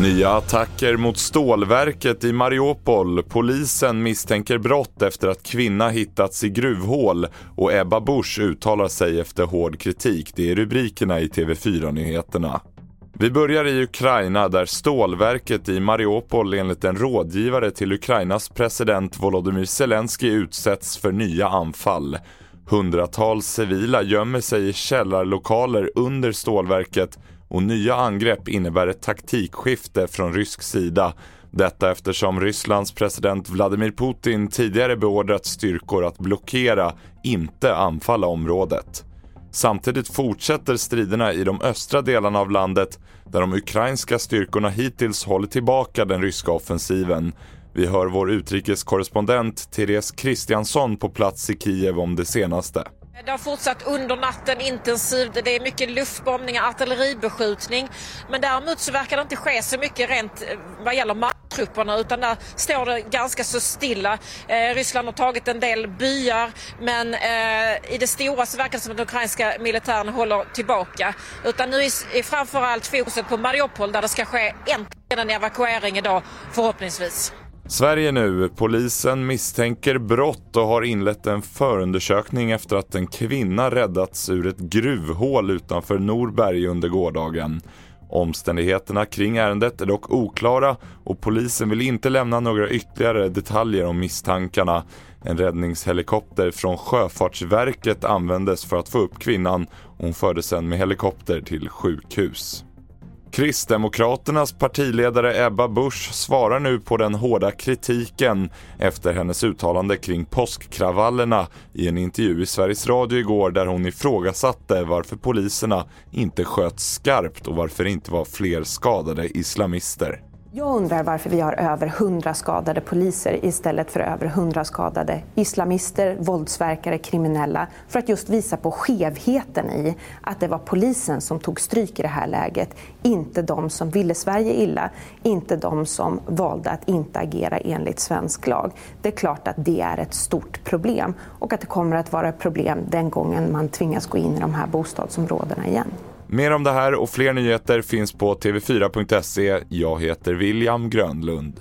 Nya attacker mot stålverket i Mariupol. Polisen misstänker brott efter att kvinna hittats i gruvhål och Ebba Busch uttalar sig efter hård kritik. Det är rubrikerna i TV4-nyheterna. Vi börjar i Ukraina där stålverket i Mariupol enligt en rådgivare till Ukrainas president Volodymyr Zelensky utsätts för nya anfall. Hundratals civila gömmer sig i källarlokaler under stålverket och nya angrepp innebär ett taktikskifte från rysk sida. Detta eftersom Rysslands president Vladimir Putin tidigare beordrat styrkor att blockera, inte anfalla området. Samtidigt fortsätter striderna i de östra delarna av landet där de ukrainska styrkorna hittills håller tillbaka den ryska offensiven. Vi hör vår utrikeskorrespondent Therese Kristiansson på plats i Kiev om det senaste. Det har fortsatt under natten intensivt. Det är mycket luftbombningar, artilleribeskjutning. Men däremot så verkar det inte ske så mycket rent eh, vad gäller marktrupperna utan där står det ganska så stilla. Eh, Ryssland har tagit en del byar men eh, i det stora så verkar det som att den ukrainska militären håller tillbaka. Utan nu är, är framförallt fokuset på Mariupol där det ska ske äntligen en evakuering idag förhoppningsvis. Sverige nu. Polisen misstänker brott och har inlett en förundersökning efter att en kvinna räddats ur ett gruvhål utanför Norberg under gårdagen. Omständigheterna kring ärendet är dock oklara och polisen vill inte lämna några ytterligare detaljer om misstankarna. En räddningshelikopter från Sjöfartsverket användes för att få upp kvinnan och hon fördes sedan med helikopter till sjukhus. Kristdemokraternas partiledare Ebba Busch svarar nu på den hårda kritiken efter hennes uttalande kring påskkravallerna i en intervju i Sveriges Radio igår där hon ifrågasatte varför poliserna inte sköt skarpt och varför det inte var fler skadade islamister. Jag undrar varför vi har över 100 skadade poliser istället för över 100 skadade islamister, våldsverkare, kriminella. För att just visa på skevheten i att det var polisen som tog stryk i det här läget. Inte de som ville Sverige illa, inte de som valde att inte agera enligt svensk lag. Det är klart att det är ett stort problem och att det kommer att vara ett problem den gången man tvingas gå in i de här bostadsområdena igen. Mer om det här och fler nyheter finns på tv4.se. Jag heter William Grönlund.